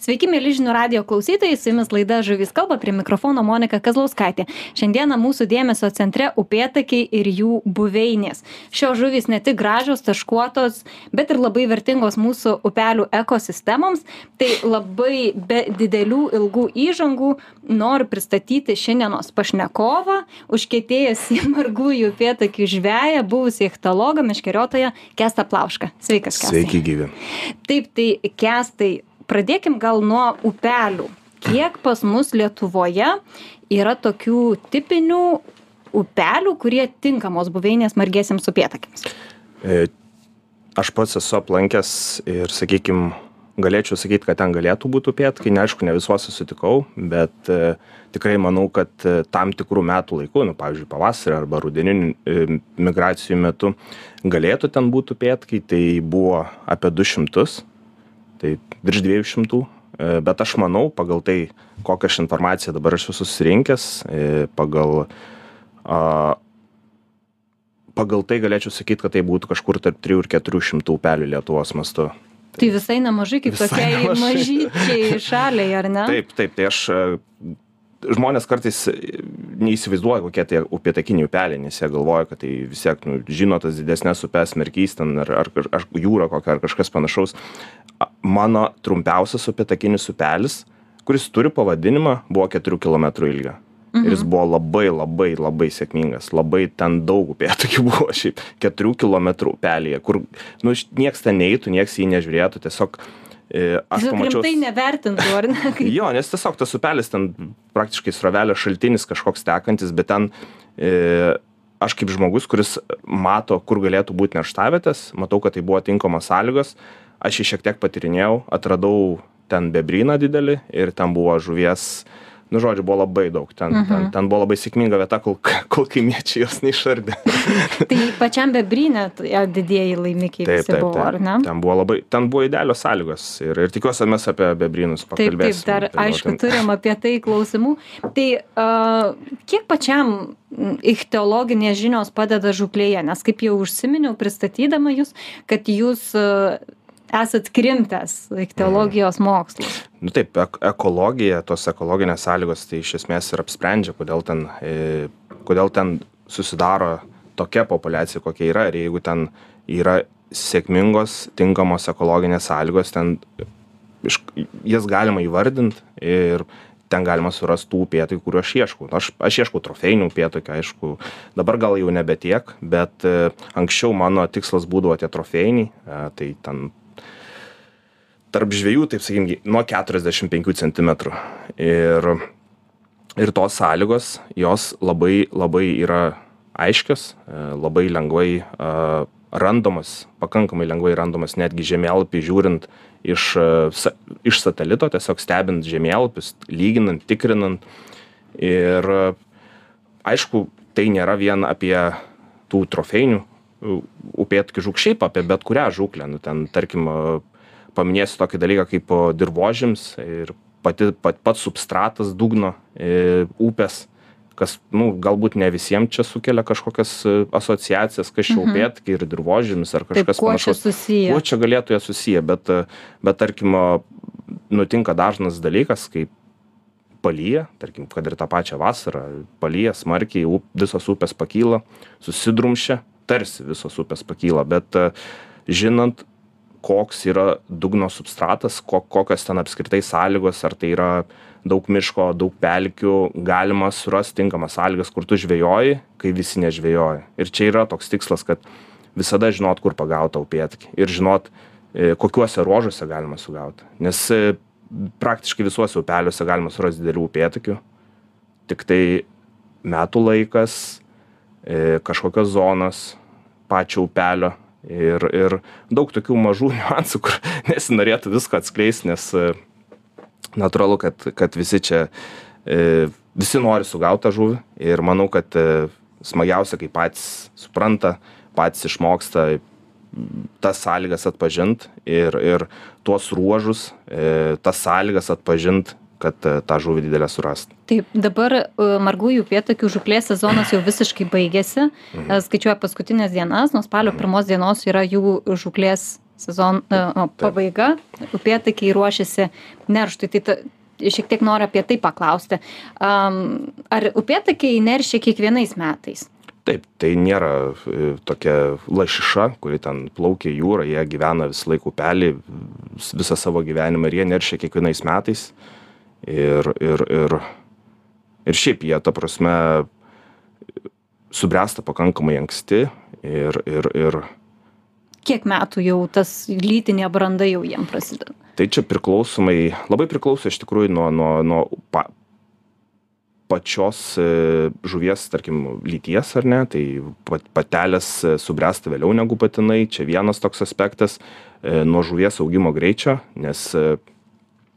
Sveiki, mėly žinių radio klausytojai, su jumis laida Žuvys kalba prie mikrofono Monika Kazlauskaitė. Šiandieną mūsų dėmesio centre upėtakiai ir jų buveinės. Šios žuvys ne tik gražios, taškuotos, bet ir labai vertingos mūsų upelių ekosistemoms. Tai labai be didelių ilgų įžangų noriu pristatyti šiandienos pašnekovą, užkėtėjusi margųjų upėtakių žvėją, buvusi ichtologą, meškeriotoją Kestą Plaušką. Sveikas, Kestai. Sveiki, gyvi. Taip, tai Kestai pradėkim gal nuo upelių. Kiek pas mus Lietuvoje yra tokių tipinių upelių, kurie tinkamos buveinės margėsiams upėtakiams? E, aš pats esu aplankęs ir, sakykime, galėčiau sakyti, kad ten galėtų būti upėtakai, neaišku, ne visuose sutikau, bet e, tikrai manau, kad e, tam tikrų metų laikų, nu, pavyzdžiui, pavasarį arba rudeninių e, migracijų metu galėtų ten būti upėtakai, tai buvo apie 200 tai virš dviejų šimtų e, bet aš manau pagal tai kokią aš informaciją dabar esu susirinkęs e, pagal a, pagal tai galėčiau sakyt kad tai būtų kažkur tarp trijų ir keturių šimtų upelių lietuvos mastu Tai visai nemažai kaip Visai tokiai nemažai. mažyčiai šaliai, ar ne? taip taip tai aš e, žmonės kartais neįsivaizduoja kokie tie upėtakiniai upeliai nes jie galvoja kad tai vis tiek nu žino tas didesnes upes merkys ten ar ar ar jūra kokia ar kažkas panašaus. Mano trumpiausias upėtakinis upelis kuris turi pavadinimą buvo keturių kilometrų ilgio. Ir jis buvo labai labai labai sėkmingas. Labai ten daug upėtakių buvo šiaip keturių kilometrų upelyje kur nu nieks ten neitų nieks jį nežiūrėtų. Tiesiog aš Tiesiog pamačiau rimtai nevertintų, ar ne? Jo, nes tiesiog tas upelis ten praktiškai srovelio šaltinis kažkoks tekantis, bet ten e, aš kaip žmogus, kuris mato, kur galėtų būti nerštavietės, matau, kad tai buvo tinkamos sąlygos, aš jį šiek tiek patirinėjau, atradau ten bebryną didelį ir ten buvo žuvies, nu žodžiu, buvo labai daug. Ten, mhm. ten, ten buvo labai sėkminga vieta, kol, kol kaimiečiai jos neišardė. Tai pačiam bebrinė tie didieji laimikiai Taip, visi taip, buvo, ar ne? taip. Ten buvo labai, ten buvo idealios sąlygos ir, ir tikiuosi mes apie bebrynus Taip, taip, pakalbėsime. dar aišku, ten- turim apie tai klausimų. Tai uh, kiek pačiam ichteologinės žinios padeda žuklėje, nes kaip jau užsiminiau pristatydama jūs, kad jūs uh, esat krimtęs ichteologijos mokslus. Nu taip ek ekologija tos ekologinės sąlygos tai iš esmės ir apsprendžia kodėl ten e, kodėl ten susidaro tokia populiacija kokia yra. Ir jeigu ten yra sėkmingos tinkamos ekologinės sąlygos ten iš jas galima įvardint ir ten galima surast tų upėtakių kurių aš ieškau. Nu, aš aš ieškau trofėjinių upėtakių aišku dabar gal jau nebe tiek bet e, anksčiau mano tikslas būdavo tie trofėjiniai e, tai ten tarp žvejų, taip sakykim, nuo 45 cm. Ir, ir tos sąlygos, jos labai, labai yra aiškios, e, labai lengvai e, randamos, pakankamai lengvai randamos netgi žemėlapį žiūrint iš, e, iš satelito, tiesiog stebint žemėlapius, lyginant, tikrinant. Ir aišku, tai nėra vien apie tų trofėjinių u- upėtakių žūk šiaip apie bet kurią žūklę. Nu, ten, tarkim, paminėsiu tokį dalyką kaip dirvožemis ir pati, pat, pats substratas dugno e, upės, kas, nu, galbūt ne visiems čia sukelia kažkokias e, asociacijas, kas čia Mhm. upėtakiai ir dirvožemis ar kažkas panašaus. Kuo čia galėtų jie susiję, bet, e, bet tarkim, nutinka dažnas dalykas, kai palyja, tarkim, kad ir tą pačią vasarą, palyja smarkiai, up, visos upės pakyla, susidrumšia, tarsi visos upės pakyla, bet žinant, koks yra dugno substratas, ko, kokios ten apskritai sąlygos, ar tai yra daug miško, daug pelkių, galima surasti tinkamas sąlygas, kur tu žvejoji, kai visi nežvejoja. Ir čia yra toks tikslas, kad visada žinot, kur pagauta upėtakį ir žinot, e, kokiuose ruožuose galima sugauti. Nes e, praktiškai visuose upeliuose galima surasti didelių upėtakių, tik tai metų laikas, e, kažkokios zonos, pačio upelio ir, ir daug tokių mažų niuansų, kur nesinorėtų visko atskleisti, nes e, natūralu, kad, kad visi čia, e, visi nori sugauti tą žuvį. Ir manau, kad e, smagiausia, kai patys supranta, patys išmoksta tas sąlygas atpažint ir, ir tuos ruožus, tas sąlygas atpažint, kad e, tą žuvį didelę surast. Taip, dabar e, margųjų upėtakių žūklės sezonas jau visiškai baigėsi. Mhm. E, Skaičiuoja paskutinės dienas, nuo spalio pirmos dienos yra jų žūklės sezon e, o, pabaiga, upėtakiai ruošiasi nerštui. Tai ta, šiek tiek noriu apie tai paklausti. Um, ar upėtakiai neršia kiekvienais metais? Taip, tai nėra tokia lašiša, kuri ten plaukia jūrą, jie gyvena visą laiką upelį, visą savo gyvenimą ir jie neršia kiekvienais metais. Ir, ir, ir, ir šiaip jie, ta prasme, subręsta pakankamai anksti ir, ir, ir Kiek metų jau tas lytinė branda jau jiem prasideda? Tai čia priklausomai, labai priklauso iš tikrųjų nuo, nuo, nuo pa, pačios e, žuvies, tarkim, lyties ar ne, tai patelės e, subręsta vėliau negu patinai, čia vienas toks aspektas, e, nuo žuvies augimo greičio, nes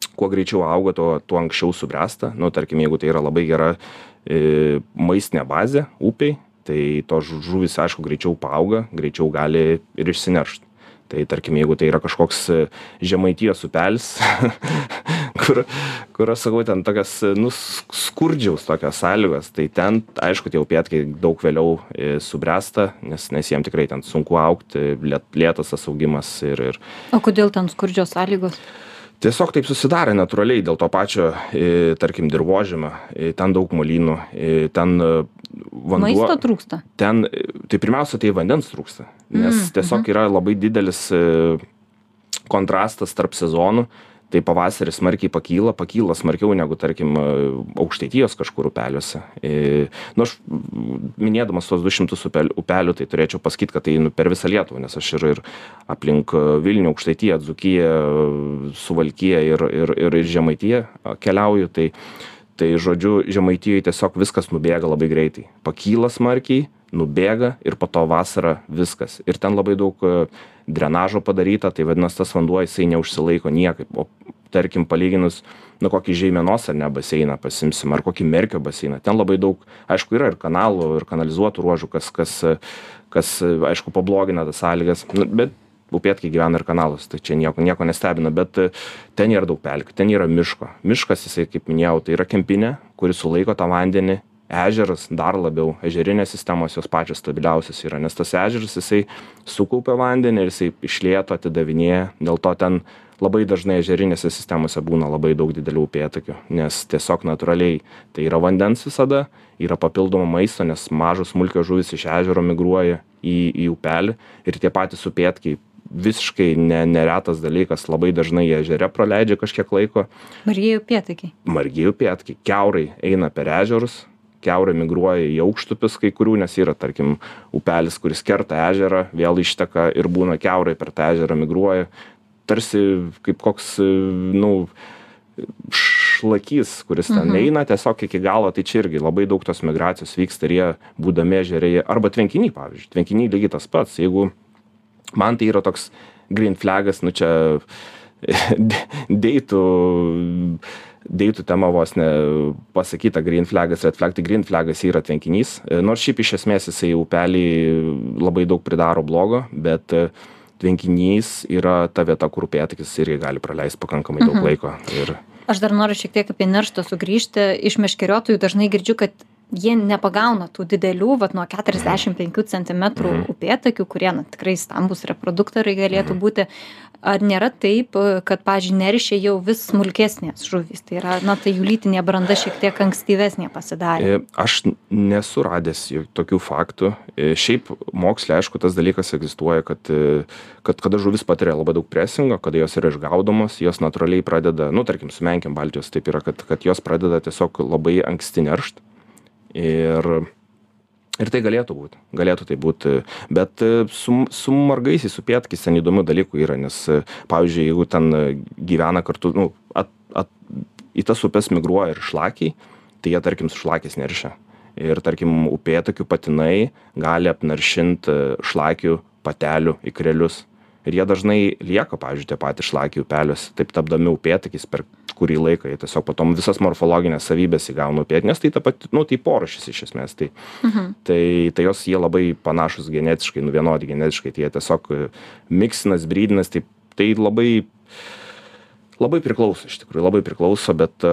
kuo greičiau auga, tuo, tuo anksčiau subręsta, nu, tarkim, jeigu tai yra labai gera e, maistinė bazė upiai, tai tos žuvys aišku greičiau paauga greičiau gali ir išsineršt. Tai tarkim jeigu tai yra kažkoks e, žemaitijos upelis kur kur aš sakau ten tokios nu skurdžiaus tokios sąlygos tai ten aišku tie upėtakiai daug vėliau e, subręsta nes nes jiem tikrai ten sunku augt lėt lėtas tas augimas ir ir o kodėl ten skurdžios sąlygos tiesiog taip susidarė natūraliai dėl to pačio e, tarkim dirvožemio ten daug molynų ten vanduo. Maisto trūksta? Ten, tai pirmiausia, tai vandens trūksta, nes mm, tiesiog mm. yra labai didelis e, kontrastas tarp sezonų. Tai pavasarį smarkiai pakyla, pakyla smarkiau negu, tarkim, aukštaitijos kažkur upeliuose. E, nu, aš minėdamas tos 200 upelių, upelių, tai turėčiau pasakyti, kad tai nu, per visą Lietuvą, nes aš ir, ir aplink Vilnių, aukštaityje, Dzukiją, Suvalkiją ir, ir, ir, Žemaitiją keliauju. Tai, tai žodžiu žemaitijoj tiesiog viskas nubėga labai greitai. Pakyla smarkiai nubėga ir po to vasarą viskas. Ir ten labai daug e, drenažo padaryta tai vadinas tas vanduo jisai neužsilaiko niekaip. O tarkim palyginus nu kokį žeimenos ar ne baseiną pasiimsim ar kokį merkio baseiną. Ten labai daug aišku yra ir kanalų ir kanalizuotų ruožų kas kas kas aišku pablogina tas sąlygas. Nu bet upėtakiai gyvena ir kanaluose tai čia nieko nieko nestebina bet e, ten yra daug pelkių ten yra miško. Miškas jisai kaip minėjau tai yra kempinė kuri sulaiko tą vandenį. Ežeras dar labiau ežerinės sistemos jos pačios stabiliausios yra nes tas ežeras jisai sukaupia vandenį ir jisai iš lėto atidavinėja. Dėl to ten labai dažnai ežerinėse sistemose būna labai daug didelių upėtakių nes tiesiog natūraliai tai yra vandens visada yra papildomo maisto nes mažos smulkios žuvys iš ežero migruoja į į upelį ir tie patys upėtakiai visiškai ne neretas dalykas. Labai dažnai jie ežere praleidžia kažkiek laiko. Margieji upėtakiai margieji upėtakiai kiaurai eina per ežerus. Kiaurai migruoja į aukštupius kai kurių nes yra tarkim upelis kuris kerta ežerą vėl išteka ir būna kiaurai per tą ežerą migruoja. Tarsi kaip koks nu šlakys kuris ten mhm. eina tiesiog iki galo. Tai čia irgi labai daug tos migracijos vyksta ir jie būdami ežere jie arba tvenkiny pavyzdžiui. Tvenkiny lygiai tas pats. Jeigu man tai yra toks green flagas, nu čia deitų, deitų tema vos ne pasakyta green flagas, red flag, tai green flagas yra tvenkinys, nors šiaip iš esmės jisai upelį labai daug pridaro blogo, bet tvenkinys yra ta vieta, kur upėtakis irgi gali praleisti pakankamai daug mhm. laiko. Ir... Aš dar noriu šiek tiek apie nerštą sugrįžti. Iš meškeriotojų dažnai girdžiu, kad jie nepagauna tų didelių vat nuo keturiasdešim penkių centimetrų Mhm. upėtakių kurie na tikrai stambūs reproduktoriai galėtų būti ar nėra taip kad pavyzdžiui neršia jau vis smulkesnės žuvys tai yra na tai jų lytinė branda šiek tiek ankstyvesnė pasidarė E, Aš nesu radęs jo- tokių faktų. E, Šiaip moksle, aišku, tas dalykas egzistuoja, kad, e, kad kada žuvis patiria labai daug presingo, kada jos yra išgaudomos, jos natūraliai pradeda, nu, tarkim, su menkėm Baltijos taip yra, kad, kad jos pradeda tiesiog labai anksti neršt. Ir, ir tai galėtų būti, galėtų tai būti, bet e, su, su margaisiais upėtakiais ten įdomių dalykų yra, nes, e, pavyzdžiui, jeigu ten gyvena kartu, nu, at, at, į tas upes migruoja ir šlakiai, tai jie, tarkim, su šlakiais neršia. Ir, tarkim, upėtakių patinai gali apnaršinti šlakių patelių ikrelius. Ir jie dažnai lieka, pavyzdžiui, tie patys šlakiai upeliuose, taip tapdami upėtakiais per kurį laiką, jie tiesiog potom visas morfologinės savybės įgauna upėtakį, nes tai ta pati, nu, tai porošis iš esmės. Tai, mhm. tai, tai jos jie labai panašus genetiškai, nu vienodi genetiškai, tai jie tiesiog miksinas, brydinas, tai, tai labai labai priklauso iš tikrųjų labai priklauso bet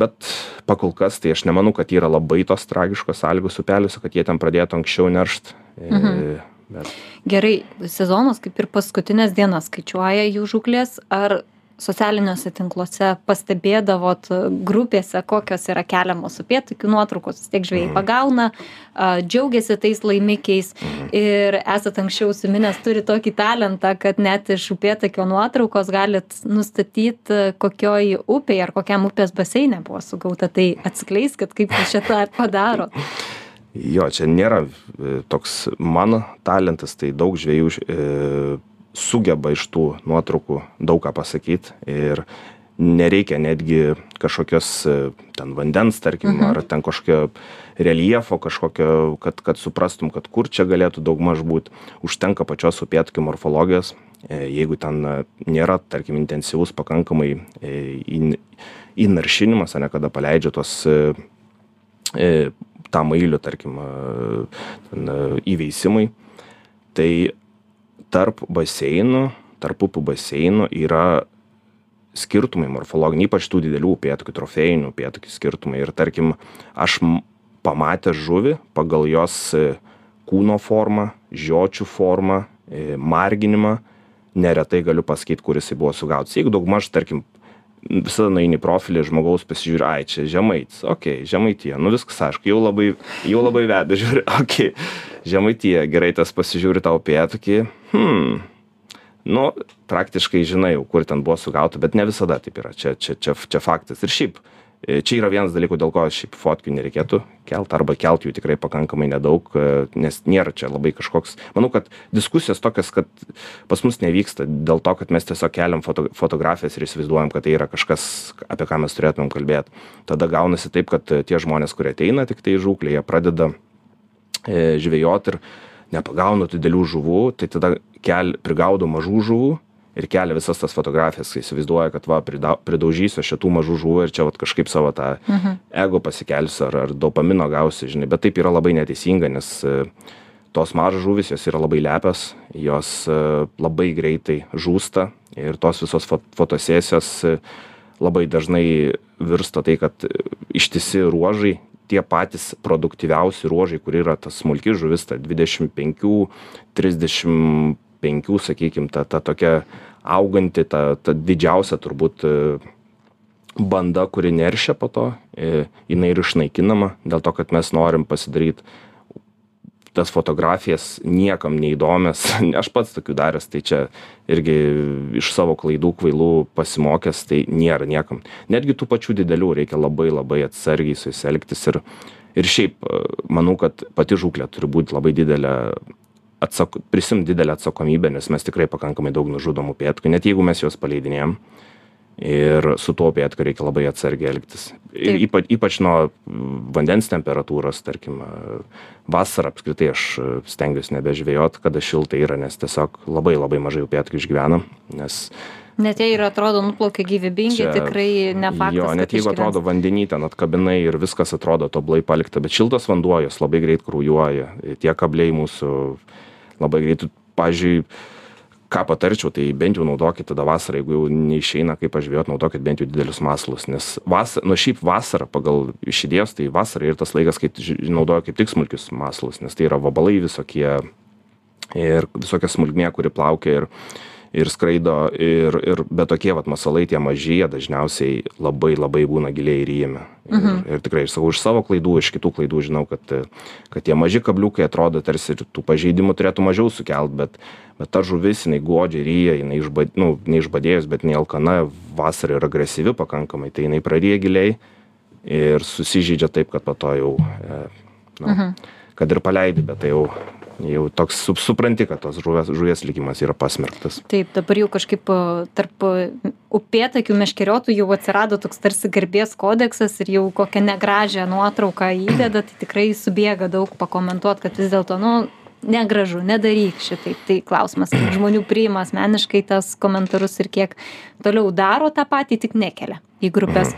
bet pakol kas tai aš nemanau kad yra labai tos tragiškos sąlygos upeliuose kad jie ten pradėtų anksčiau neršt Mhm. Bet Gerai, sezonas kaip ir paskutinės dienas skaičiuoja jų žuklės. Ar socialiniuose tinkluose pastebėdavot grupėse, kokios yra keliamos upėtakių nuotraukos, vis tiek žvėjai pagauna, a, džiaugiasi tais laimikiais ir esat anksčiau suminęs, turi tokį talentą, kad net iš upėtakio nuotraukos galit nustatyti, kokioj upėje ar kokiam upės baseinė buvo sugauta. Tai atskleiskit, kaip jūs šitą padarot. jo, čia nėra e, toks mano talentas, tai daug žvėjų e, sugeba iš tų nuotraukų daug ką pasakyti ir nereikia netgi kažkokios e, ten vandens, tarkim, mhm. ar ten kažkokio reljefo kažkokio, kad, kad suprastum, kad kur čia galėtų daug maž būti. Užtenka pačios upėtakių morfologijos, e, jeigu ten e, nėra, tarkim, intensyvus pakankamai į, įnaršinimas, ne kada paleidžia tos tą mailių, tarkim, ten, įveisimai, tai tarp baseinų, tarp upių baseinų yra skirtumai morfologiniai, ypač tų didelių upėtakių, trofėjinių upėtakių skirtumai. Ir tarkim, aš pamatęs žuvį pagal jos e, kūno formą, žiočių formą, e, marginimą, neretai galiu pasakyti, kuris jis buvo sugautas. Jeigu daugmaž, tarkim, visada nueini profilį žmogaus pasižiūri, ai, čia žemaitis, okei, okay, žemaitie, nu viskas aišku, jau labai, jau labai veda, žiūri, okei, okay, žemaitie, gerai tas pasižiūri tau pėtukį, hmm, nu, praktiškai žinai jau, kur ten buvo sugauta, bet ne visada taip yra, čia, čia, čia, čia faktas. Ir šiaip, E, čia yra vienas dalykų, dėl ko šiaip fotkių nereikėtų kelt arba kelt jų tikrai pakankamai nedaug, e, nes nėra čia labai kažkoks, manau, kad diskusijos tokias, kad pas mus nevyksta dėl to, kad mes tiesiog keliam foto, fotografijas ir įsivaizduojam, kad tai yra kažkas, apie ką mes turėtumėm kalbėti. Tada gaunasi taip, kad tie žmonės, kurie ateina tik tai žūklė, jie pradeda e, žvejoti ir nepagauna didelių žuvų, tai tada kel, prigaudo mažų žuvų ir kelia visas tas fotografijas, kai įsivaizduoja, kad va, pridaužysiu šitų mažų žuvų ir čia va, kažkaip savo tą mhm. ego pasikelsiu ar, ar dopamino gausiu, žinai, bet taip yra labai neteisinga, nes e, tos mažos žuvis, jos yra labai lepios, jos e, labai greitai žūsta ir tos visos fotosesijos labai dažnai virsta tai, kad ištisi ruožai, tie patys produktyviausi ruožai, kur yra tas smulki žuvis, ta 25, 35, sakykim, ta, ta tokia auganti ta ta didžiausia turbūt e, banda kuri neršia po to e, jinai ir išnaikinama dėl to kad mes norim pasidaryt tas fotografijas niekam neįdomias. Aš pats tokių daręs tai čia irgi iš savo klaidų kvailų pasimokęs tai nėra niekam. Netgi tų pačių didelių reikia labai labai atsargiai su jais elgtis ir ir šiaip e, manau kad pati žūklė turi būt labai didelė atsako prisiimt didelę atsakomybę nes mes tikrai pakankamai daug nužudom upėtakių net jeigu mes juos paleidinėjam ir su tuo upėtakiu reikia labai atsargiai elgtis ir ypač ypač nuo vandens temperatūros tarkim vasarą apskritai aš stengiuos nebežvejot kada šilta yra nes tiesiog labai labai mažai upėtakių išgyvena nes Net jei ir atrodo nuplaukia gyvybingi, čia, tikrai ne faktas. Jo, net jeigu atrodo vandenį ten atkabinai ir viskas atrodo toblai palikta, bet šiltas vanduo jos labai greit krūjuoja, tie kabliai mūsų labai greit. Pavyzdžiui, ką patarčiau, tai bent jau naudokit tada vasarą, jeigu jau neišeina kaip pažvėjot, naudokit bent jau didelius masalus, nes vasarą, nu šiaip vasarą pagal iš idėjos, tai vasarą ir tas laikas, kai naudoja kaip tik smulkius masalus, nes tai yra vabalai visokie ir visokia smulkmė, kuri plaukia ir ir skraido ir ir bet tokie vat masalai tie maži jie dažniausiai labai labai būna giliai įryjami ir Mhm. ir tikrai aš sakau iš savo klaidų iš kitų klaidų žinau kad kad tie maži kabliukai atrodo tarsi ir tų pažeidimų turėtų mažiau sukelt bet bet ta žuvis jinai godžiai ryja jinai išba nu neišbadėjus bet jinai alkana vasarą ir agresyvi pakankamai tai jinai praryja giliai ir susižeidžia taip kad po to jau e, nu Mhm. kad ir paleidi bet tai jau jau toks sup supranti kad tos žuvies žuvies likimas yra pasmerktas Taip, dabar jau kažkaip a, tarp a, upėtakių meškeriotojų jau atsirado toks tarsi garbės kodeksas ir jau kokią negražią nuotrauką įdeda, tai tikrai subėga daug pakomentuoti, kad vis dėlto, nu, negražu, nedaryk šitaip. Tai klausimas, kaip žmonių priima asmeniškai tas komentarus ir kiek toliau daro tą patį, tik nekelia į grupės.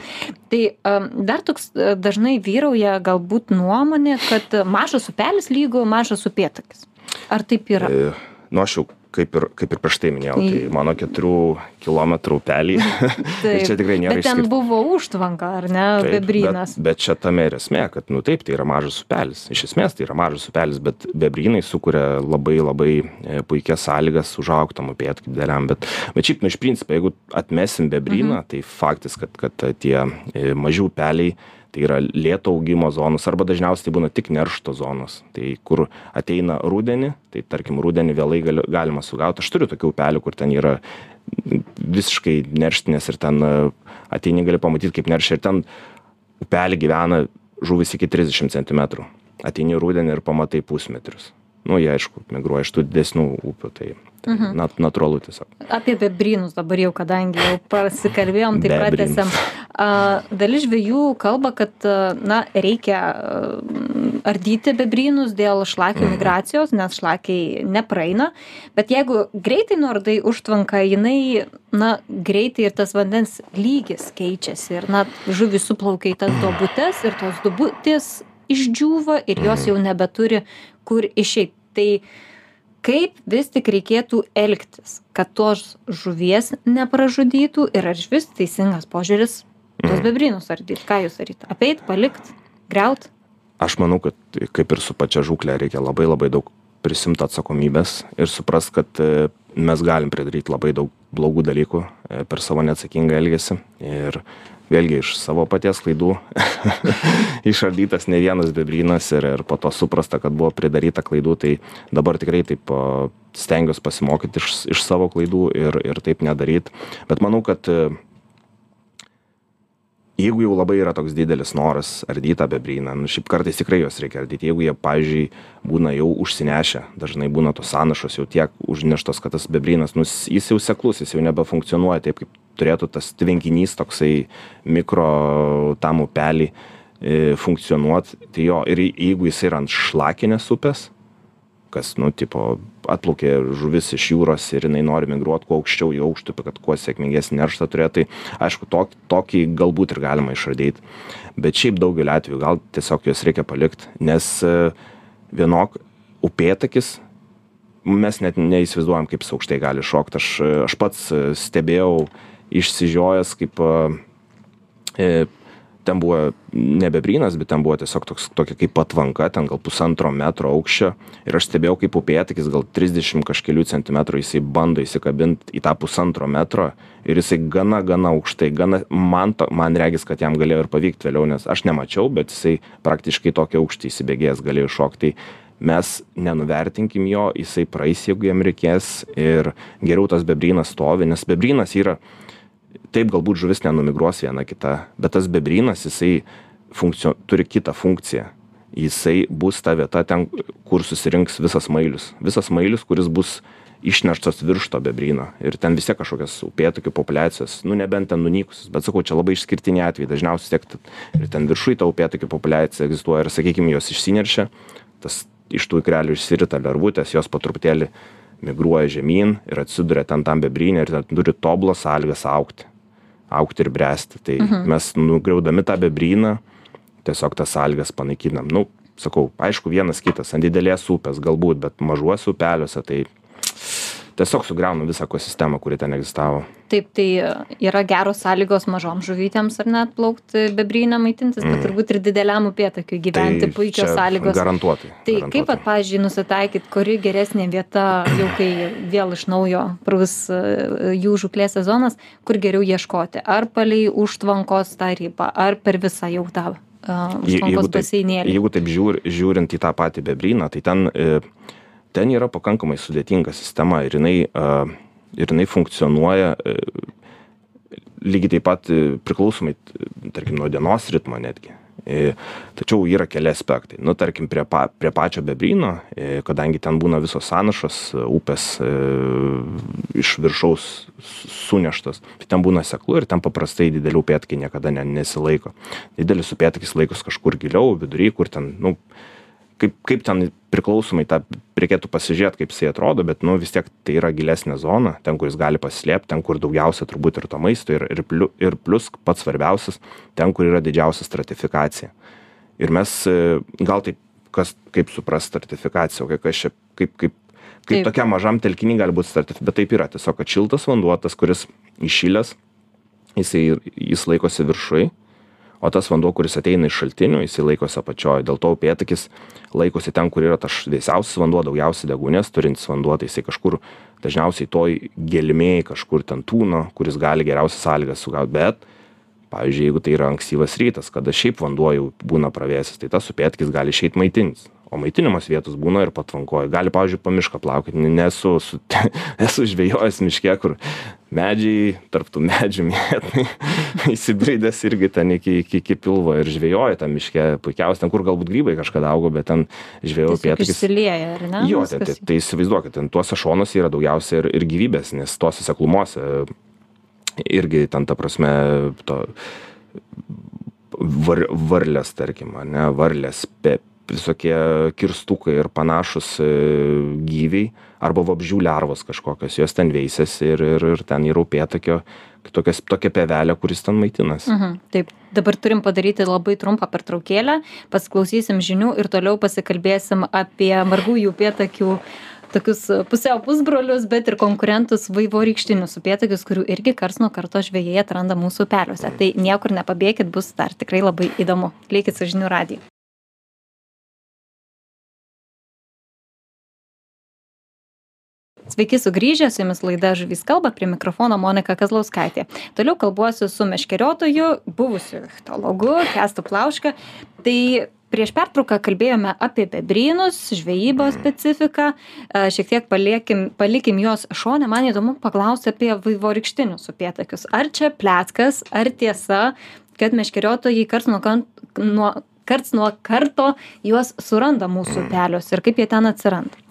Tai um, dar toks dažnai vyrauja galbūt nuomonė, kad mažas upelis lygu mažas upėtakis. Ar taip yra? E, nu aš jau kaip ir kaip ir prieš tai minėjau tai mano keturių kilometrų upeliai ir čia tikrai nėra Bet ten išskirti- buvo užtvanka, ar ne, Taip, bebrynas. Bet, bet čia tame ir esmė, kad, nu taip, tai yra mažas upelis. Iš esmės tai yra mažas upelis, bet bebrynai sukuria labai labai e, puikias sąlygas užaugtam upėtakiui dideliam. Bet, bet šiaip, nu iš principo, jeigu atmesim bebryną, mhm. tai faktas, kad, kad tie e, maži upeliai tai yra lėto augimo zonos arba dažniausiai tai būna tik neršto zonos. Tai kur ateina rudenį, tai tarkim rudenį vėlai gali, galima sugauti. Aš turiu tokių upelių, kur ten yra visiškai nerštinės ir ten e, ateini gali pamatyti, kaip neršia ir ten upelį gyvena žuvis iki 30 cm. Ateini rudenį ir pamatai pusmetrius. Nu, jie aišku, migruoja iš tų didesnių upių, tai, tai mhm. nat, natūralu tiesiog. Apie bebrynus dabar jau, kadangi jau pasikalbėjom, tai Bebrynus. pratęsėm. A, Dalis žvėjų kalba, kad a, na, reikia a, ardyti bebrynus dėl šlakių Mhm. migracijos, nes šlakiai nepraeina. Bet jeigu greitai nuardai užtvanką, jinai, na, greitai ir tas vandens lygis keičiasi. Ir, na, žuvis suplaukia į tas duobutes ir tos duobutės išdžiūva ir jos jau nebeturi kur išeiti. Tai kaip vis tik reikėtų elgtis, kad tos žuvies nepražudytų ir ar vis teisingas požiūris tos bebrynus ardyti? Ką jūs daryt? Apeit, palikt, greut? Aš manau, kad kaip ir su pačia žūklė reikia labai labai daug prisimti atsakomybės ir suprast, kad e, mes galim pridaryti labai daug blogų dalykų e, per savo neatsakingą elgesį. Ir vėlgi iš savo paties klaidų išardytas ne vienas bebrynas ir, ir po to suprasta, kad buvo pridaryta klaidų, tai dabar tikrai taip stengiuosi pasimokyti iš, iš savo klaidų ir, ir taip nedaryti. Bet manau, kad jeigu jau labai yra toks didelis noras ardyt tą bebryną, nu šiaip kartais tikrai juos reikia ardyti, jeigu jie, pavyzdžiui, būna jau užsinešę, dažnai būna tos sąnašos jau tiek užneštos, kad tas bebrynas, nu, jis jau seklus, jis jau nebefunkcionuoja taip, kaip turėtų tas tvenkinys toksai mikro tam upelį e, funkcionuot, tai jo, ir jeigu jis yra ant šlakinės upės, kas, nu, tipo, atplaukė žuvis iš jūros ir jinai nori migruoti kuo aukščiau į aukštupį, kad kuo sėkmingesnį nerštą turėtų, tai aišku, tokį, tokį galbūt ir galima išradyti. Bet šiaip daugeliu atveju gal tiesiog juos reikia palikti, nes e, vienok upėtakis, mes net neįsivaizduojam, kaip jis aukštai gali šokti. Aš, e, aš pats e, stebėjau išsižiojęs, kaip e, ten buvo nebebrynas, bet ten buvo tiesiog toks, tokia kaip patvanka, ten gal pusantro metro aukščio. Ir aš stebėjau, kaip upėtakis gal 30 kažkelių centimetrų jisai bando įsikabinti į tą pusantro metro ir jisai gana, gana aukštai, gana, man, to, man regis, kad jam galėjo ir pavykti vėliau, nes aš nemačiau, bet jisai praktiškai tokį aukštį įsibėgėjęs galėjo šokti. Mes nenuvertinkim jo, jisai praeis, jeigu jam reikės ir geriau tas bebrynas stovi, nes bebrynas yra taip galbūt žuvis nenumigruos viena kita, bet tas bebrynas, jisai funkcio, turi kitą funkciją. Jisai bus ta vieta ten, kur susirinks visas mailius. Visas mailius, kuris bus išneštas virš to bebryno. Ir ten vis tiek kažkokios upėtokių populiacijos, nu nebent ten nunykusios, bet sakau, čia labai išskirtiniai atvejai, dažniausiai tiek t- ir ten viršui ta upėtokių populiacija egzistuoja ir, sakykime, jos išsineršia, tas iš tų ikrelių išsirita lervutės, jos po truputėlį migruoja žemyn ir atsiduria ten tam bebrynė ir ten turi tobulas sąlygas aukti. Aukti ir bręsti. Tai mhm. mes nugriaudami tą bebryną, tiesiog tas sąlygas panaikinam. Nu, sakau, aišku, vienas kitas, ant didelės upės galbūt, bet mažuose upeliuose tai tiesiog sugriaunam visą ekosistemą, kuri ten egzistavo. Taip, tai yra geros sąlygos mažom žuvytėms ar net plaukti bebrynę maitintis, bet turbūt ir dideliam upėtakiui gyventi Tai puikios sąlygos. Garantuotai. Tai kaip, at, pavyzdžiui, nusitaikyt, kuri geresnė vieta, jau kai vėl iš naujo prus e, jų žuklės sezonas, kur geriau ieškoti? Ar palei užtvankos tą ribą, ar per visą jau tą Je- užtvankos baseinėlį? jeigu taip žiūr, žiūrint į tą patį bebryną, tai ten, e, ten yra pakankamai sudėtinga sistema ir jinai, ir jinai funkcionuoja e, lygiai taip pat e, priklausomai, tarkim, nuo dienos ritmo netgi. E, Tačiau yra keli aspektai. Nu, tarkim, prie, pa, prie pačio bebryno, kadangi ten būna visos sąnašos, upės iš viršaus su- suneštos, tai ten būna seklu ir ten paprastai didelių upėtakiai niekada ne, nesilaiko. Didelis upėtakis laikos kažkur giliau, vidury, kur ten, nu, kaip, kaip ten priklausomai tą reikėtų pasižiūrėti, kaip jisai atrodo, bet nu, vis tiek tai yra gilesnė zona, ten, kur jis gali pasislėpti, ten, kur daugiausia turbūt ir to maisto ir, ir, pliu, ir plus pats svarbiausias, ten, kur yra didžiausia stratifikacija. Ir mes e, gal taip, kas, kaip supras stratifikaciją, o kai kas čia, kaip, kaip, kaip tokiam mažam telkiny gali būt sutartis bet taip yra tiesiog kad šiltas vanduo tas kuris įšilęs jisai jis laikosi viršuj o tas vanduo kuris ateina iš šaltinių jisai laikosi apačioj. Dėl to upėtakis laikosi ten kur yra tas šviesiausias vanduo daugiausiai deguonies turintis vanduo. Tai jisai kažkur dažniausiai toj gelmėj kažkur ten tūno kuris gali geriausias sąlygas sugaut. Bet pavyzdžiui jeigu tai yra ankstyvas rytas kada šiaip vanduo jau būna pravėsęs tai tas upėtakis gali išeit maitintis o maitinimosi vietos būna ir patvankoj. Gali pavyzdžiui po mišką plaukiot ne nesu su esu žvejojęs miške kur medžiai tarp tų medžių mėtai įsibridęs irgi ten iki iki iki pilvo ir žvejoji tam miške. Puikiausiai ten kur galbūt grybai kažkada augo bet ten žvejojau upėtakis išsilieja, ar ne? jo tai, tai, tai įsivaizduokit ten tuose šonuose yra daugiausia ir, ir gyvybės nes tuose seklumose irgi ten ta prasme to var, varlės tarkim ane varlės pe, visokie kirstukai ir panašūs e, gyviai arba vabzdžių lervos kažkokios jos ten veisiasi ir, ir, ir ten yra upėtakio tokias, tokia pevelė, kuris ten maitinasi. Mhm, taip, dabar turim padaryti labai trumpą pertraukėlę, pasiklausysim žinių ir toliau pasikalbėsim apie margųjų upėtakių tokius pusiau pusbrolius, bet ir konkurentus vaivorykštinius upėtakius, kurių irgi kars nuo karto žvėjai atranda mūsų upeliuose. Tai niekur nepabėgit, bus dar tikrai labai įdomu. Likit su žinių radiju. Sveiki sugrįžę, su jumis laida Žuvys kalba, prie mikrofono Monika Kazlauskaitė. Toliau kalbuosiu su meškeriotoju, buvusiu ichtologu, Kestu Plauška. Tai prieš pertrauką kalbėjome apie bebrynus, žvejybos specifiką, e, šiek tiek paliekim, palikim juos šonę. Man įdomu paklausti apie vaivorykštinius upėtakius. Ar čia pleckas, ar tiesa, kad meškeriotojai karts nuo, nuo, karts nuo karto juos suranda mūsų upeliuose ir kaip jie ten atsiranda?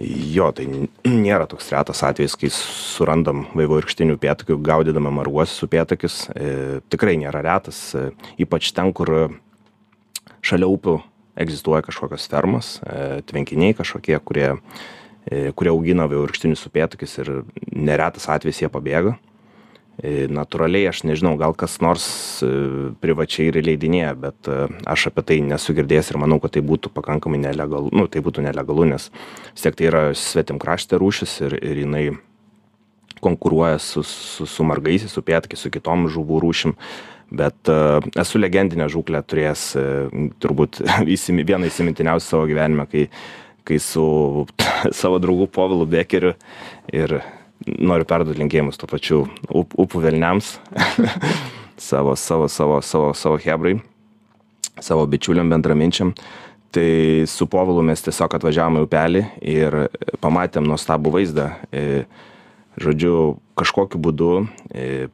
Jo, tai nėra toks retas atvejis, kai surandam vaivorykštinių upėtakių, gaudydami marguosius upėtakius. E, tikrai nėra retas, e, ypač ten, kur šalia upių egzistuoja kažkokios fermos, e, tvenkiniai kažkokie, kurie, kurie augina vaivorykštinius upėtakius ir neretas atvejis jie pabėga. E, Natūraliai aš nežinau, gal kas nors e, privačiai ir leidinėja, bet e, aš apie tai nesu girdėjęs ir manau, kad tai būtų pakankamai nelegalu, nu, tai būtų nelegalu, nes vis tiek tai yra svetimkraštė rūšis ir, ir jinai konkuruoja su, su, su margaisiais upėtakiais, su kitom žuvų rūšim. Bet esu legendinę žūklę turėjęs turbūt įsimi, vieną įsimintiniausių savo gyvenime, kai, kai su savo draugu Povilu Bekeriu ir noriu perduoti linkėjimus tuo pačiu up, upų velniams, savo, savo, savo, savo, savo hebrai, savo bičiuliam bendraminčiam. Tai su Povilu mes tiesiog atvažiavome į upelį ir pamatėm nuostabų vaizdą. E, žodžiu, kažkokiu būdu e,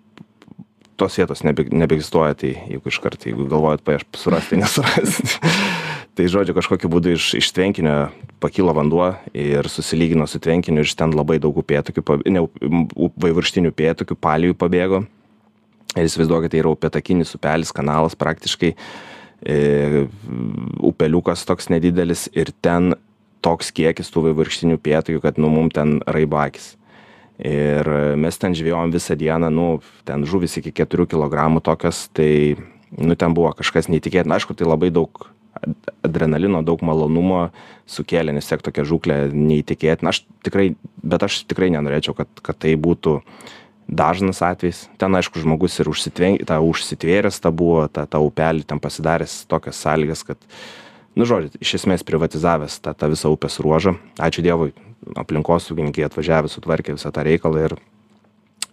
tos vietos nebe, nebeegzistuoja, tai jeigu iš karto, jeigu galvojat paėš surasti, nesurasti. Tai žodžiu, kažkokiu būdu iš, iš tvenkinio pakilo vanduo ir susilygino su tvenkiniu iš ten labai daug upėtokių, pa- ne vaivorykštinių upėtokių, palijų pabėgo. Ir įsivaizduokite, tai yra upėtakinis upelis, kanalas praktiškai, e, upeliukas toks nedidelis ir ten toks kiekis tų vaivorykštinių upėtokių, kad nu mum ten raibo akis. Ir mes ten žvėjom visą dieną, nu, ten žuvis iki 4 kg tokios, tai, nu, ten buvo kažkas neįtikėtina. Aišku, tai labai daug adrenalino, daug malonumo sukėlė, nes tiek tokia žūklė neįtikėtina. Aš tikrai, bet aš tikrai nenorėčiau, kad, kad tai būtų dažnas atvejis. Ten, aišku, žmogus ir ta, užsitvėręs ta buvo, ta, ta upelį, ten pasidaręs tokias sąlygas, kad, nu, žodžiu, iš esmės privatizavęs tą, tą visą upės ruožą. Ačiū Dievui, aplinkosaugininkai atvažiavę, sutvarkė visą tą reikalą ir,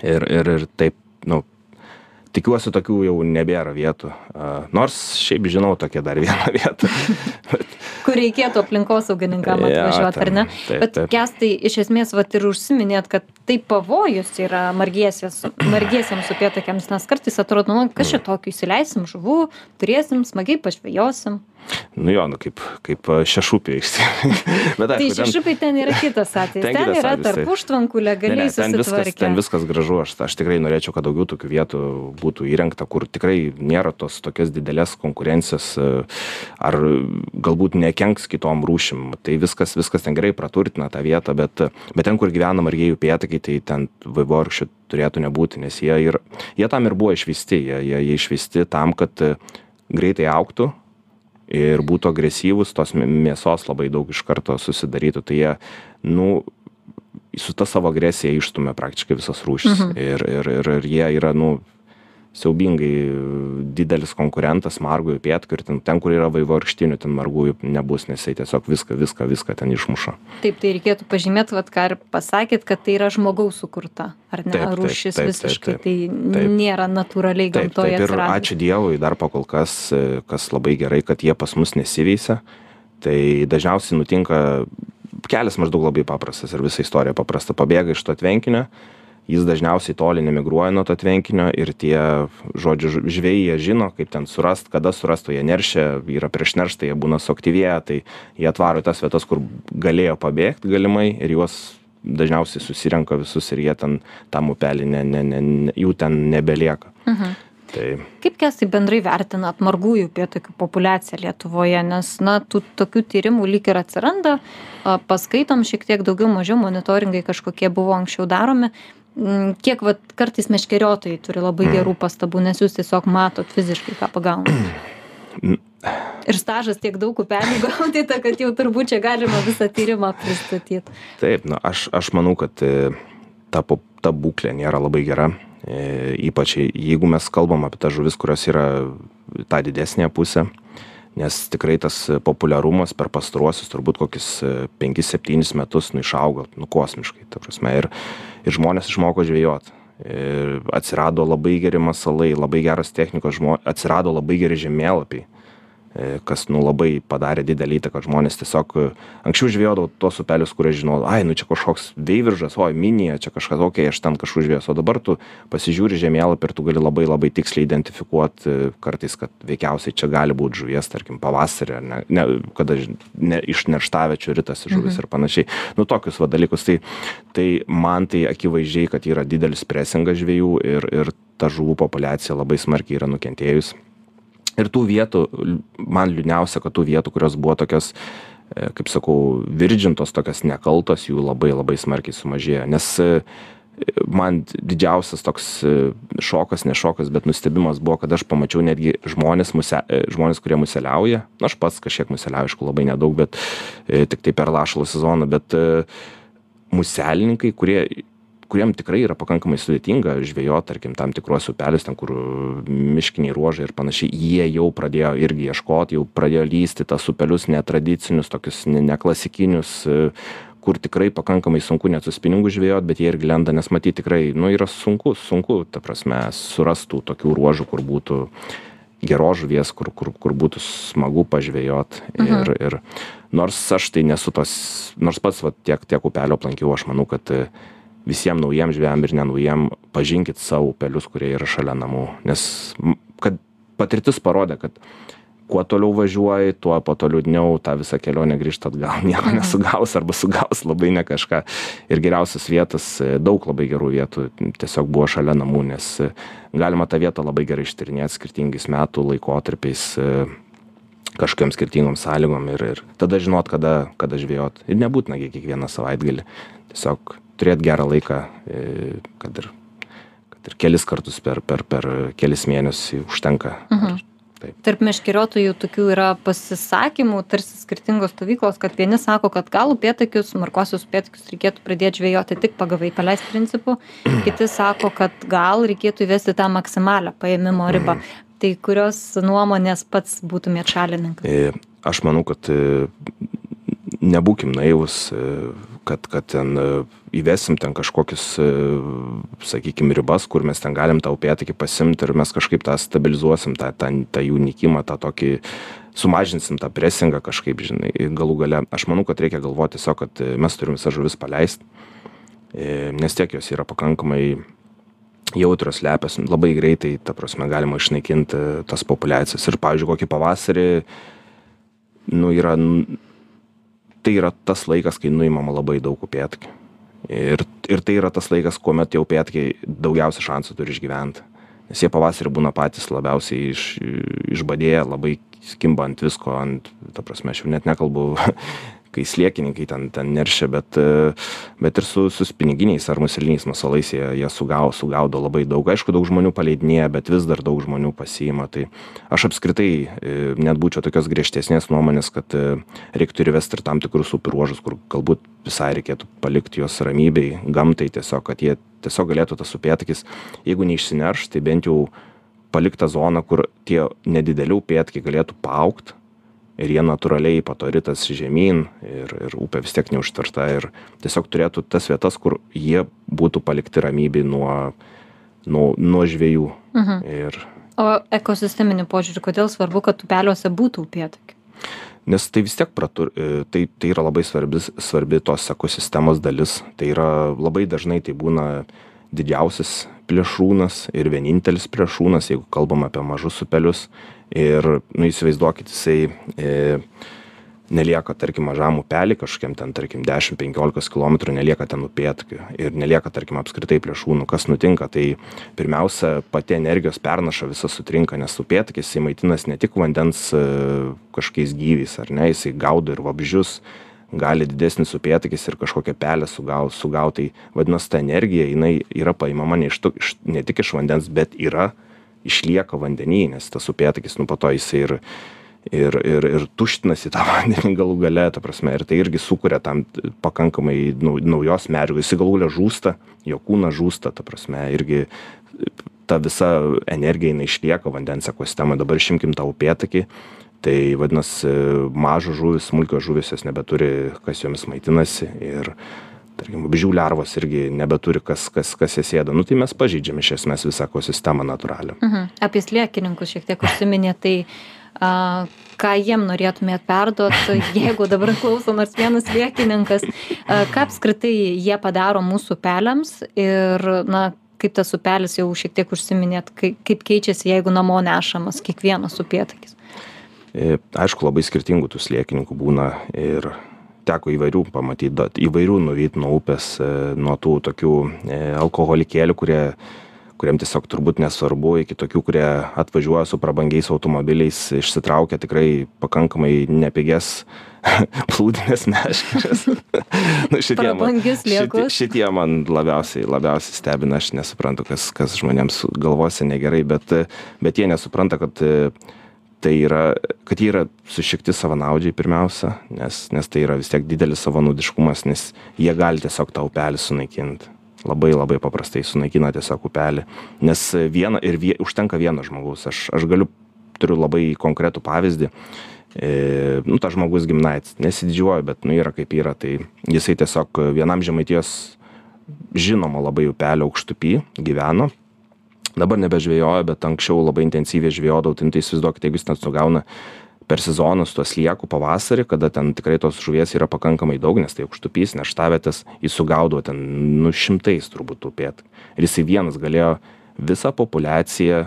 ir, ir, ir taip, nu, tikiuosi tokių jau nebėra vietų. Nors šiaip žinau tokią dar vieną vietą. Kur reikėtų aplinkosaugininkam atvažiuoti, ar ne? taip, Bet taip. kestai iš esmės vat ir užsiminėt, kad tai pavojus yra margiesiams, upėtakiams, nes kartais atrodo, nu, kas Mm. čia tokio įsileisim žuvų, turėsim, smagiai pažvejosim. Nu jo, nu kaip, kaip šešupė išsiėmė. Bet Tai aišku, ten- ten yra kitas atvejis. ten Ten yra atvejis, tarp taip. užtvankų Ne, legaliai ne, ten, viskas, susitvarkę. ten viskas gražu, aš, aš tikrai norėčiau, kad daugiau tokių vietų būtų įrengta, kur tikrai nėra tos tokios didelės konkurencijos, e, ar galbūt nekenks kitom rūšim. Tai viskas, viskas ten gerai praturtina tą vietą, bet, bet ten, kur gyvena margėjų pėtakai, tai ten vaivorykščių turėtų nebūti, nes jie, ir, jie tam ir buvo išvysti, jie, jie, jie išvysti tam, kad e, greitai auktų ir būtų agresyvūs, tos mė- mėsos labai daug iš karto susidarytų. Tai jie, nu, su ta savo agresija išstumia praktiškai visas rūšis Mhm. ir ir ir ir jie yra nu siaubingai didelis konkurentas margųjų upėtakių ir ten ten kur yra vaivorykštinių ten margųjų nebus nes jisai tiesiog viską viską viską ten išmuša taip tai reikėtų pažymėt vat ką ir pasakėt kad tai yra žmogaus sukurta ar ne Taip, taip, rūšis taip, taip, visiškai taip. tai Taip. nėra natūraliai taip gamtoje taip ir atsiradusi. ačiū dievui dar pakol kas e, kas labai gerai kad jie pas mus nesiveisia tai dažniausiai nutinka kelias maždaug labai paprastas ir visa istorija paprasta pabėga iš to tvenkinio jis dažniausiai toli nemigruoja nuo to tvenkinio ir tie žodžiu žvejai jie žino kaip ten surast kada surast o jie neršia yra prieš nerštą jie būna suaktyvėję tai jie atvaro į tas vietas kur galėjo pabėgt galimai ir juos dažniausiai susirenka visus ir jie ten tam upely ne ne ne jų ten nebelieka Mhm. tai kaip kęstai bendrai vertinat margųjų upėtakių populiaciją lietuvoje nes na tų tokių tyrimų lyg ir atsiranda paskaitom šiek tiek daugiau mažiau monitoringai kažkokie buvo anksčiau daromi kiek vat kartais meškeriotojai turi labai gerų pastabų nes jūs tiesiog matot fiziškai ką pagaunat ir stažas tiek daug upelių gaudyta kad jau turbūt čia galima visą tyrimą pristatyt. Taip, na, aš, aš manau, kad e, ta, ta būklė nėra labai gera. E, ypač jei- jeigu mes kalbam apie tas žuvis, kurios yra tą didesnėje pusę, nes tikrai tas populiarumas per pastaruosius turbūt kokius 5-7 metus nu išaugo, nu kosmiškai, ta prasme, ir, ir žmonės išmoko žvejot. Ir atsirado labai geri masalai, labai geros technikos, žmo, atsirado labai geri žemėlapiai e, kas nu labai padarė didelę įtaką žmonės tiesiog e, anksčiau žvejodavau tuos upelius kur aš žinojau ai nu čia kažkoks veiviržas oi minija čia kažkas okei aš ten kažkur žvejosiu. O dabar tu pasižiūri žemėlapį ir tu gali labai labai tiksliai identifikuot e, kartais kad veikiausiai čia gali būt žuvies tarkim pavasarį ar ne ne kada ne iš nerštaviečių ritasi žuvis ir panašiai. Nu tokius va dalykus. Tai tai man tai akivaizdžiai kad yra didelis presingas žvejų ir ir ta žuvų populiacija labai smarkiai yra nukentėjus ir tų vietų man liūdniausia kad tų vietų kurios buvo tokios e, kaip sakau virdžintos tokios nekaltos jų labai labai smarkiai sumažėjo. Nes e, man didžiausias toks e, šokas ne šokas bet nustebimas buvo kad aš pamačiau netgi žmones muse žmones kurie museliauja. Nu aš pats kažkiek museliauju aišku labai nedaug bet e, tiktai per lašalo sezoną bet muselininkai kurie kuriem tikrai yra pakankamai sudėtinga žvejot tarkim tam tikruose upeliuose ten kur miškiniai ruožai ir panašiai jie jau pradėjo irgi ieškot jau pradėjo lįst į tas upelius netradicinius tokius ne neklasikinius kur tikrai pakankamai sunku net su spiningu žvejot bet jie irgi lenda nes matyt tikrai nu yra sunku sunku ta prasme surast tų tokių ruožų kur būtų geros žuvies kur kur kur būtų smagu pažvejot. Ir ir nors aš tai nesu tos nors pats vat tiek tiek upelių aplankiau aš manau kad visiem naujiem žvejam ir nenaujiem pažinkit savo upelius kurie yra šalia namų. Nes kad patirtis parodė kad kuo toliau važiuoji tuo po to liūdniau tą visą kelionę grįžt atgal. Nieko nesugaus arba sugaus labai ne kažką. Ir geriausios vietos e, daug labai gerų vietų tiesiog buvo šalia namų nes e, galima tą vietą labai gerai ištyrinėt skirtingais metų laikotarpiais e, kažkokiom skirtingom sąlygom ir ir tada žinot kada kada žvejot. Ir nebūtina gi kiekvieną savaitgalį. Tiesiog turėt gerą laiką e, kad ir kad ir kelis kartus per per per kelis mėnesius užtenka. Mhm. tarp meškeriotojų tokių yra pasisakymų tarsi skirtingos stovyklos kad vieni sako kad gal upėtakius marguosius upėtakius reikėtų pradėt žvejoti tik pagavai paleisk principu kiti sako kad gal reikėtų įvesti tą maksimalią paėmimo ribą. Tai kurios nuomonės pats būtumėt šalininkas? E, Aš manau, kad e, nebūkim naivus, kad, kad ten e, įvesim ten kažkokius, sakykime, ribas, kur mes ten galim tą upėtakį pasimti ir mes kažkaip tą stabilizuosim, tą, tą, tą jų nikimą, tą tokį sumažinsim tą presingą kažkaip, žinai, galų gale. Aš manau, kad reikia galvoti tiesiog, kad e, mes turim visą žuvis paleisti, nes tiek jos yra pakankamai jautrios lepios, labai greitai, ta prasme, galima išnaikinti tas populiacijas. Ir, pavyzdžiui, kokį pavasarį, nu, yra, tai yra tas laikas, kai nuimama labai daug upėtakių. Ir, ir tai yra tas laikas, kuomet tie upėtakiai daugiausia šansų turi išgyventi. Nes jie pavasarį būna patys labiausiai iš, išbadėję, labai skimba ant visko, ant, ta prasme, aš jau net nekalbu, kai sliekininkai ten ten neršia bet e, bet ir su su spininginiais ar museliniais masalais jie jie sugau sugaudo labai daug. Aišku daug žmonių paleidinėja bet vis dar daug žmonių pasiima. Tai aš apskritai e, net būčiau tokios griežtesnės nuomonės kad e, reiktų ir įvest ir tam tikrus upių ruožus kur galbūt visai reikėtų palikt juos ramybėj gamtai tiesiog kad jie tiesiog galėtų tas upėtakis jeigu neišsinerš tai bent jau palikt tą zoną kur tie nedideli upėtakiai galėtų paaugt ir jie natūraliai po to ritas žemyn ir ir upė vis tiek neužtverta ir tiesiog turėtų tas vietas kur jie būtų palikti ramybėj nuo nuo nuo žvejų Mhm. ir O ekosisteminiu požiūriu, kodėl svarbu, kad upeliuose būtų upėtakių? nes tai vis tiek pratur e, tai tai yra labai svarbi svarbi tos ekosistemos dalis tai yra labai dažnai tai būna didžiausias plėšrūnas ir vienintelis plėšrūnas jeigu kalbam apie mažus upelius. Ir nu įsivaizduokit jisai e, nelieka tarkim mažam upely kažkokiam ten tarkim dešim penkiolikos kilometrų nelieka ten upėtakių ir nelieka tarkim apskritai plėšrūnų. Kas nutinka tai pirmiausia pati energijos pernaša visa sutrinka nes upėtakis jisai maitinasi ne tik vandens e, kažkokiais gyviais ar ne jisai gaudo ir vabzdžius gali didesnis upėtakis ir kažkokią pelę sugaut sugaut tai vadinas ta energija jinai yra paimama ne iš to iš ne tik iš vandens bet yra išlieka vandeny nes tas upėtakis nu po to jisai ir ir ir ir tuštinasi tą vandenį galų gale ta prasme ir tai irgi sukuria tam pakankamai nau naujos medžiagos. Jisai galų gale žūsta jo kūnas žūsta ta prasme irgi ta visa energija jinai išlieka vandens ekosistemoj dabar išimkim tą upėtakį tai vadinas mažos žuvys smulkios žuvys jos nebeturi kas jomis maitinasi ir tarkim vabzdžių lervos irgi nebeturi kas kas kas jas ėda nu tai mes pažeidžiam iš esmės visą ekosistemą natūralią Mhm. Apie sliekininkus šiek tiek užsiminėt, tai a, ką jiem norėtumėt perduot, jeigu dabar klauso nors vienas sliekininkas, a, ką apskritai jie padaro mūsų upeliams ir, na, kaip tas upelis jau šiek tiek užsiminėt, kaip, kaip keičiasi, jeigu namo nešamas kiekvienas upėtakis. E, aišku labai skirtingų tų sliekininkų būna ir teko įvairių pamatyt dat įvairių nuvyt nuo upės e, nuo tų tokių e, alkoholikėlių kurie kuriem tiesiog turbūt nesvarbu iki tokių kurie atvažiuoja su prabangiais automobiliais išsitraukia tikrai pakankamai nepigias plūdines meškeres. Nu šitie man šitie šitie man labiausiai labiausiai stebina aš nesuprantu kas kas žmonėms galvose negerai bet bet jie nesupranta kad tai yra kad jie yra sušikti savanaudžiai pirmiausia nes nes tai yra vis tiek didelis savanaudiškumas nes jie gali tiesiog tą upelį sunaikint labai labai paprastai sunaikina tiesiog upelį. Nes viena ir vie užtenka vieno žmogaus. Aš aš galiu turiu labai konkretų pavyzdį. E, nu tas žmogus giminaitis nesididžiuoju bet nu yra kaip yra tai jisai tiesiog vienam žemaitijos žinomo labai upelio aukštupy gyveno dabar nebežvejoja bet anksčiau labai intensyviai žvejodavo tai nu tai įsivaizduokit jeigu jis ten sugauna per sezoną su tuo slieku pavasarį kada ten tikrai tos žuvies yra pakankamai daug nes tai aukštupys nerštavietės jis sugaudavo ten nu šimtais turbūt tų upėtakių ir jisai vienas galėjo visą populiaciją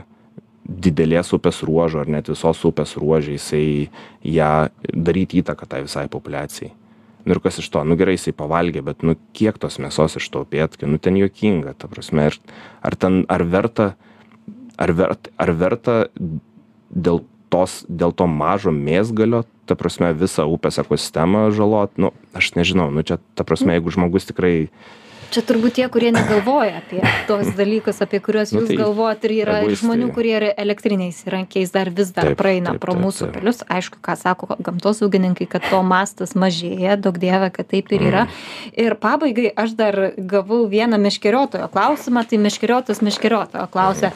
didelės upės ruožo ar net visos upės ruože jisai ją daryt įtaką tai visai populiacijai nu ir kas iš to? Nu gerai jisai pavalgė bet nu kiek tos mėsos iš to upėtakio nu ten juokinga ta prasme ir ar ten ar verta ar vert ar verta dėl tos dėl to mažo mėsgalio ta prasme visą upės ekosistemą žalot? Nu aš nežinau nu čia ta prasme jeigu žmogus tikrai Čia turbūt tie, kurie negalvoja apie tos dalykus, apie kuriuos Nu, jūs tai galvojat ir yra žmonių, kurie yra elektriniais įrankiais dar vis dar praeina pro mūsų upelius. Aišku, ką sako gamtosaugininkai, kad to mastas mažėja, daug dievė, kad taip ir yra. Mm. Ir pabaigai aš dar gavau vieną meškeriotojo klausimą, tai meškeriotas meškeriotojo klausia,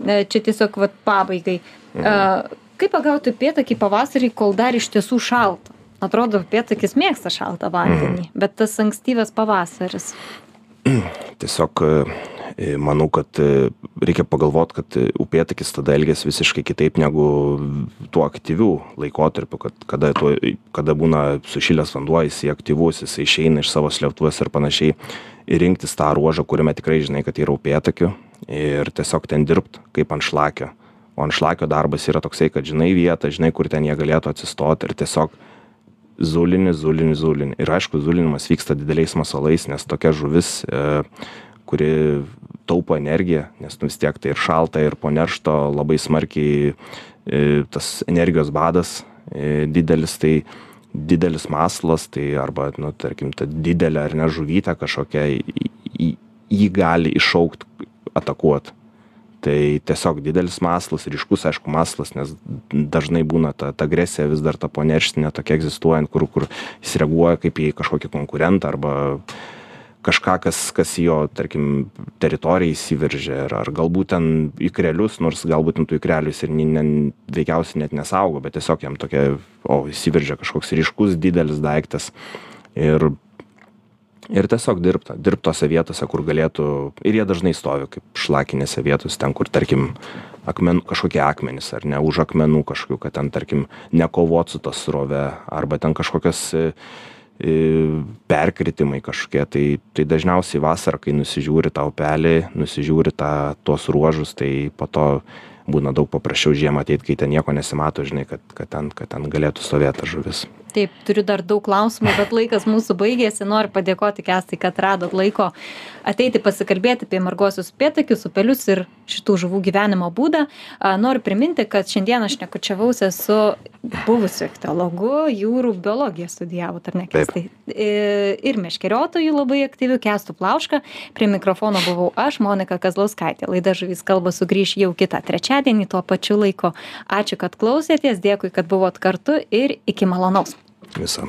e, čia tiesiog vat, pabaigai. Mhm. E, Kaip pagauti upėtakį pavasarį, kol dar iš tiesų šalta? Atrodo, upėtakis mėgsta šaltą vandenį, bet tas ankstyvas pavasaris. tiesiog e, manau kad e, reikia pagalvot kad e, upėtakis tada elgiasi visiškai kitaip negu tuo aktyviu laikotarpiu kad kada tuo kada būna sušilęs vanduo jisai aktyvus jisai išeina iš savo slėptuvės ir panašiai ir rinktis tą ruožą kuriame tikrai žinai kad yra upėtakių ir tiesiog ten dirbt kaip ant šlakio. O ant šlakio darbas yra toksai kad žinai vietą žinai kur ten jie galėtų atsistot ir tiesiog zulini zulini zulini ir aišku zulinimas vyksta dideliais masalais nes tokia žuvis e, kuri taupo energiją nes nu vis tiek tai ir šalta ir po neršto labai smarkiai e, tas energijos badas e, didelis tai didelis masalas tai arba nu tarkim ta didelė ar ne žuvytė kažkokia jį gali iššaukt atakuot tai tiesiog didelis masalas ryškus aišku masalas nes dažnai būna ta ta agresija vis dar ta ponerštinė tokia egzistuojant kur kur jis reaguoja kaip į kažkokį konkurentą arba kažką kas kas į jo tarkim teritoriją įsiveržia ar ar galbūt ten ikrelius nors galbūt ten tų ikrelių jis ir ne veikiausiai net nesaugo bet tiesiog jam tokia o įsiveržia kažkoks ryškus didelis daiktas ir ir tiesiog dirbt dirbt tose vietose kur galėtų. Ir jie dažnai stovi kaip šlakinėse vietose ten kur tarkim akmen kažkokie akmenys ar ne už akmenų kažkokių kad ten tarkim nekovot su ta srove arba ten kažkokios e, e, perkritimai kažkokie tai tai dažniausiai vasarą kai nusižiūri tą upelį nusižiūri tą tuos ruožus tai po to būna daug paprasčiau žiemą ateit kai ten nieko nesimato žinai kad kad ten kad ten galėtų stovėt ta žuvis taip turiu dar daug klausimų bet laikas mūsų baigėsi. Noriu padėkoti kęstai kad radot laiko ateiti pasikalbėti apie marguosius upėtakius upelius ir šitų žuvų gyvenimo būdą. Noriu priminti kad šiandieną šnekučiavausi su buvusiu ichtiologu jūrų biologiją studijavot ar ne kęstai ir meškeriotoju labai aktyviu kęstu plauška prie mikrofono buvau aš monika kazlauskaitė. Laida žuvys kalba sugrįš jau kitą trečiadienį tuo pačiu laiku. Ačiū kad klausėtės dėkui kad buvot kartu ir iki malonaus. Viso